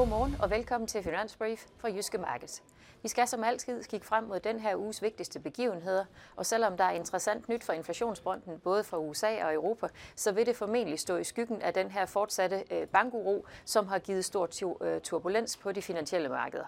Godmorgen og velkommen til Finansbrief fra Jyske Markets. Vi skal som altid kigge frem mod den her uges vigtigste begivenheder, og selvom der er interessant nyt for inflationsfronten både fra USA og Europa, så vil det formentlig stå i skyggen af den her fortsatte øh, bankuro, som har givet stor øh, turbulens på de finansielle markeder.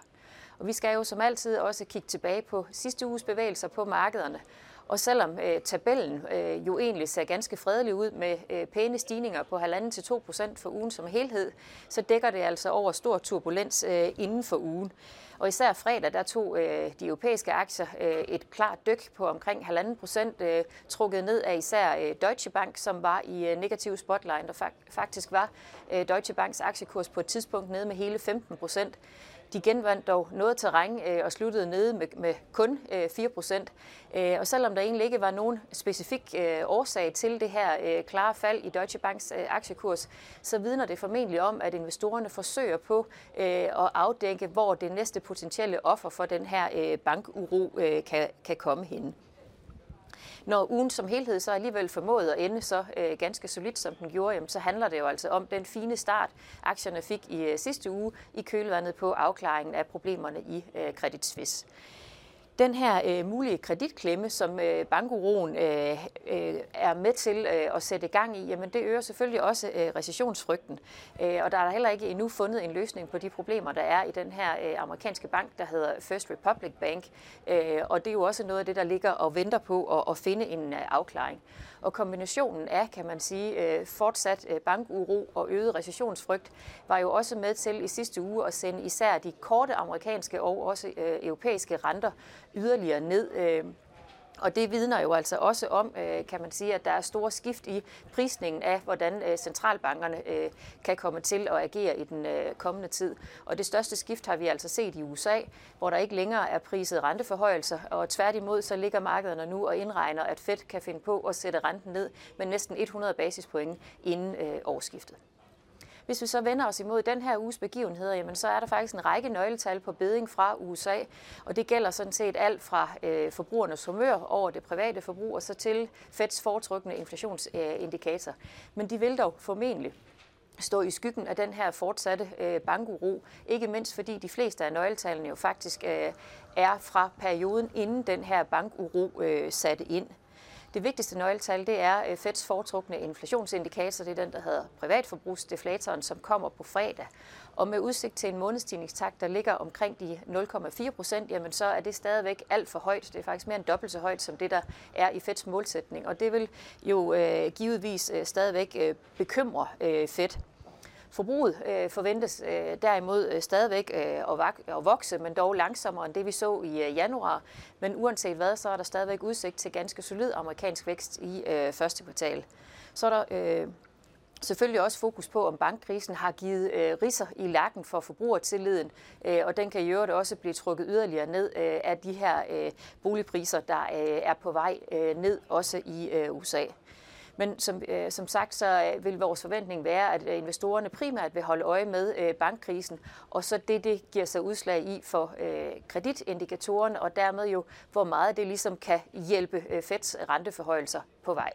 Og vi skal jo som altid også kigge tilbage på sidste uges bevægelser på markederne, og selvom øh, tabellen øh, jo egentlig ser ganske fredelig ud med øh, pæne stigninger på 1,5-2% for ugen som helhed, så dækker det altså over stor turbulens øh, inden for ugen. Og især fredag, der tog øh, de europæiske aktier øh, et klart dyk på omkring 1,5 procent, øh, trukket ned af især øh, Deutsche Bank, som var i øh, negativ spotlight, og fak- faktisk var øh, Deutsche Banks aktiekurs på et tidspunkt nede med hele 15 procent. De genvandt dog noget terræn øh, og sluttede nede med, med kun øh, 4 procent. Øh, og selvom der egentlig ikke var nogen specifik øh, årsag til det her øh, klare fald i Deutsche Banks øh, aktiekurs, så vidner det formentlig om, at investorerne forsøger på øh, at afdække, hvor det næste potentielle offer for den her øh, bankuro øh, kan, kan komme hen når ugen som helhed så alligevel formåede at ende så øh, ganske solidt, som den gjorde, jamen, så handler det jo altså om den fine start, aktierne fik i øh, sidste uge i kølvandet på afklaringen af problemerne i øh, Credit Suisse. Den her øh, mulige kreditklemme, som øh, bankuroen øh, øh, er med til øh, at sætte i gang i, jamen det øger selvfølgelig også øh, recessionsfrygten. Øh, og der er der heller ikke endnu fundet en løsning på de problemer, der er i den her øh, amerikanske bank, der hedder First Republic Bank. Øh, og det er jo også noget af det, der ligger og venter på at, at finde en øh, afklaring. Og kombinationen af, kan man sige, øh, fortsat øh, bankuro og øget recessionsfrygt, var jo også med til i sidste uge at sende især de korte amerikanske og også øh, europæiske renter yderligere ned. Øh, og det vidner jo altså også om, øh, kan man sige, at der er store skift i prisningen af, hvordan øh, centralbankerne kan komme til at agere i den kommende tid. Og det største skift har vi altså set i USA, hvor der ikke længere er priset renteforhøjelser, og tværtimod så ligger markederne nu og indregner, at Fed kan finde på at sætte renten ned med næsten 100 basispoint inden årsskiftet. Hvis vi så vender os imod den her uges begivenheder, jamen så er der faktisk en række nøgletal på beding fra USA, og det gælder sådan set alt fra øh, forbrugernes humør over det private forbrug og så til Feds foretrykkende inflationsindikator. Men de vil dog formentlig stå i skyggen af den her fortsatte øh, bankuro, ikke mindst fordi de fleste af nøgletallene jo faktisk øh, er fra perioden inden den her bankuro øh, satte ind. Det vigtigste nøgletal, det er øh, Feds foretrukne inflationsindikator, det er den, der hedder privatforbrugsdeflatoren, som kommer på fredag. Og med udsigt til en månedstigningstakt, der ligger omkring de 0,4 procent, jamen så er det stadigvæk alt for højt. Det er faktisk mere end dobbelt så højt, som det, der er i Feds målsætning. Og det vil jo øh, givetvis øh, stadigvæk øh, bekymre øh, Fed. Forbruget øh, forventes øh, derimod øh, stadigvæk øh, at, at vokse, men dog langsommere end det, vi så i øh, januar. Men uanset hvad, så er der stadigvæk udsigt til ganske solid amerikansk vækst i øh, første kvartal. Så er der øh, selvfølgelig også fokus på, om bankkrisen har givet øh, risser i lakken for forbrugertilliden, øh, og den kan i øvrigt også blive trukket yderligere ned øh, af de her øh, boligpriser, der øh, er på vej øh, ned, også i øh, USA. Men som, øh, som sagt, så øh, vil vores forventning være, at øh, investorerne primært vil holde øje med øh, bankkrisen, og så det, det giver sig udslag i for øh, kreditindikatorerne, og dermed jo, hvor meget det ligesom kan hjælpe øh, Feds renteforhøjelser på vej.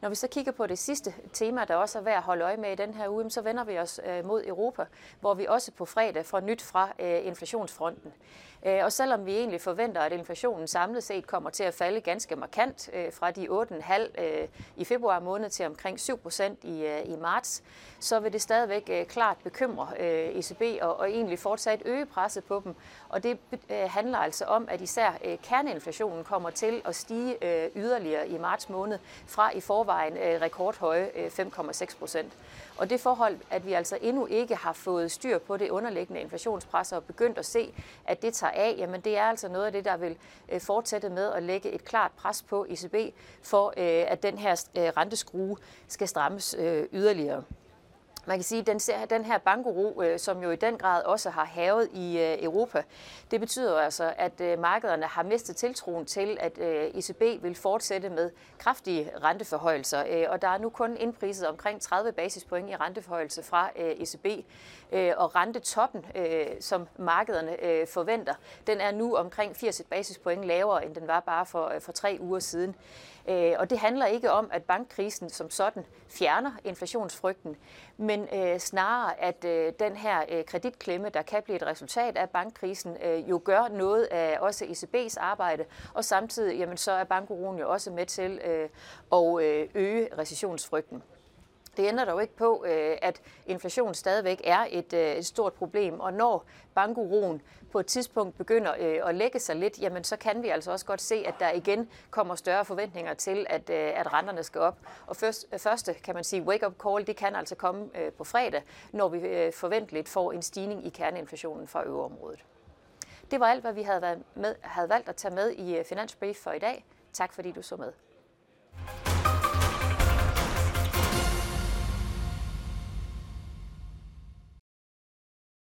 Når vi så kigger på det sidste tema, der også er værd at holde øje med i den her uge, så vender vi os øh, mod Europa, hvor vi også på fredag får nyt fra øh, inflationsfronten. Øh, og selvom vi egentlig forventer, at inflationen samlet set kommer til at falde ganske markant fra de 8,5 i februar måned til omkring 7 procent i, i marts, så vil det stadigvæk klart bekymre ECB og, og egentlig fortsat øge presset på dem. Og det handler altså om, at især kerneinflationen kommer til at stige yderligere i marts måned fra i forvejen forvejen øh, rekordhøje øh, 5,6 procent. Og det forhold, at vi altså endnu ikke har fået styr på det underliggende inflationspres og begyndt at se, at det tager af, jamen det er altså noget af det, der vil øh, fortsætte med at lægge et klart pres på ECB, for øh, at den her øh, renteskrue skal strammes yderligere. Man kan sige, at den, her bankuro, øh, som jo i den grad også har havet i øh, Europa, det betyder altså, at øh, markederne har mistet tiltroen til, at ECB vil fortsætte med kraftige renteforhøjelser. Og der er nu kun indpriset omkring 30 basispoint i renteforhøjelse fra ECB. Og rentetoppen, som markederne forventer, den er nu omkring 80 basispoint lavere, end den var bare for, for tre uger siden. Og det handler ikke om, at bankkrisen som sådan fjerner inflationsfrygten, men men øh, snarere at øh, den her øh, kreditklemme, der kan blive et resultat af bankkrisen, øh, jo gør noget af også ECB's arbejde, og samtidig jamen, så er bankuroen jo også med til øh, at øh, øge recessionsfrygten. Det ændrer dog ikke på, øh, at inflation stadigvæk er et, øh, et stort problem, og når bankuroen på et tidspunkt begynder øh, at lægge sig lidt, jamen så kan vi altså også godt se, at der igen kommer større forventninger til, at, at renterne skal op. Og først, første, kan man sige, wake-up call, det kan altså komme på fredag, når vi forventeligt får en stigning i kerneinflationen fra øverområdet. Det var alt, hvad vi havde, været med, havde valgt at tage med i Finansbrief for i dag. Tak fordi du så med.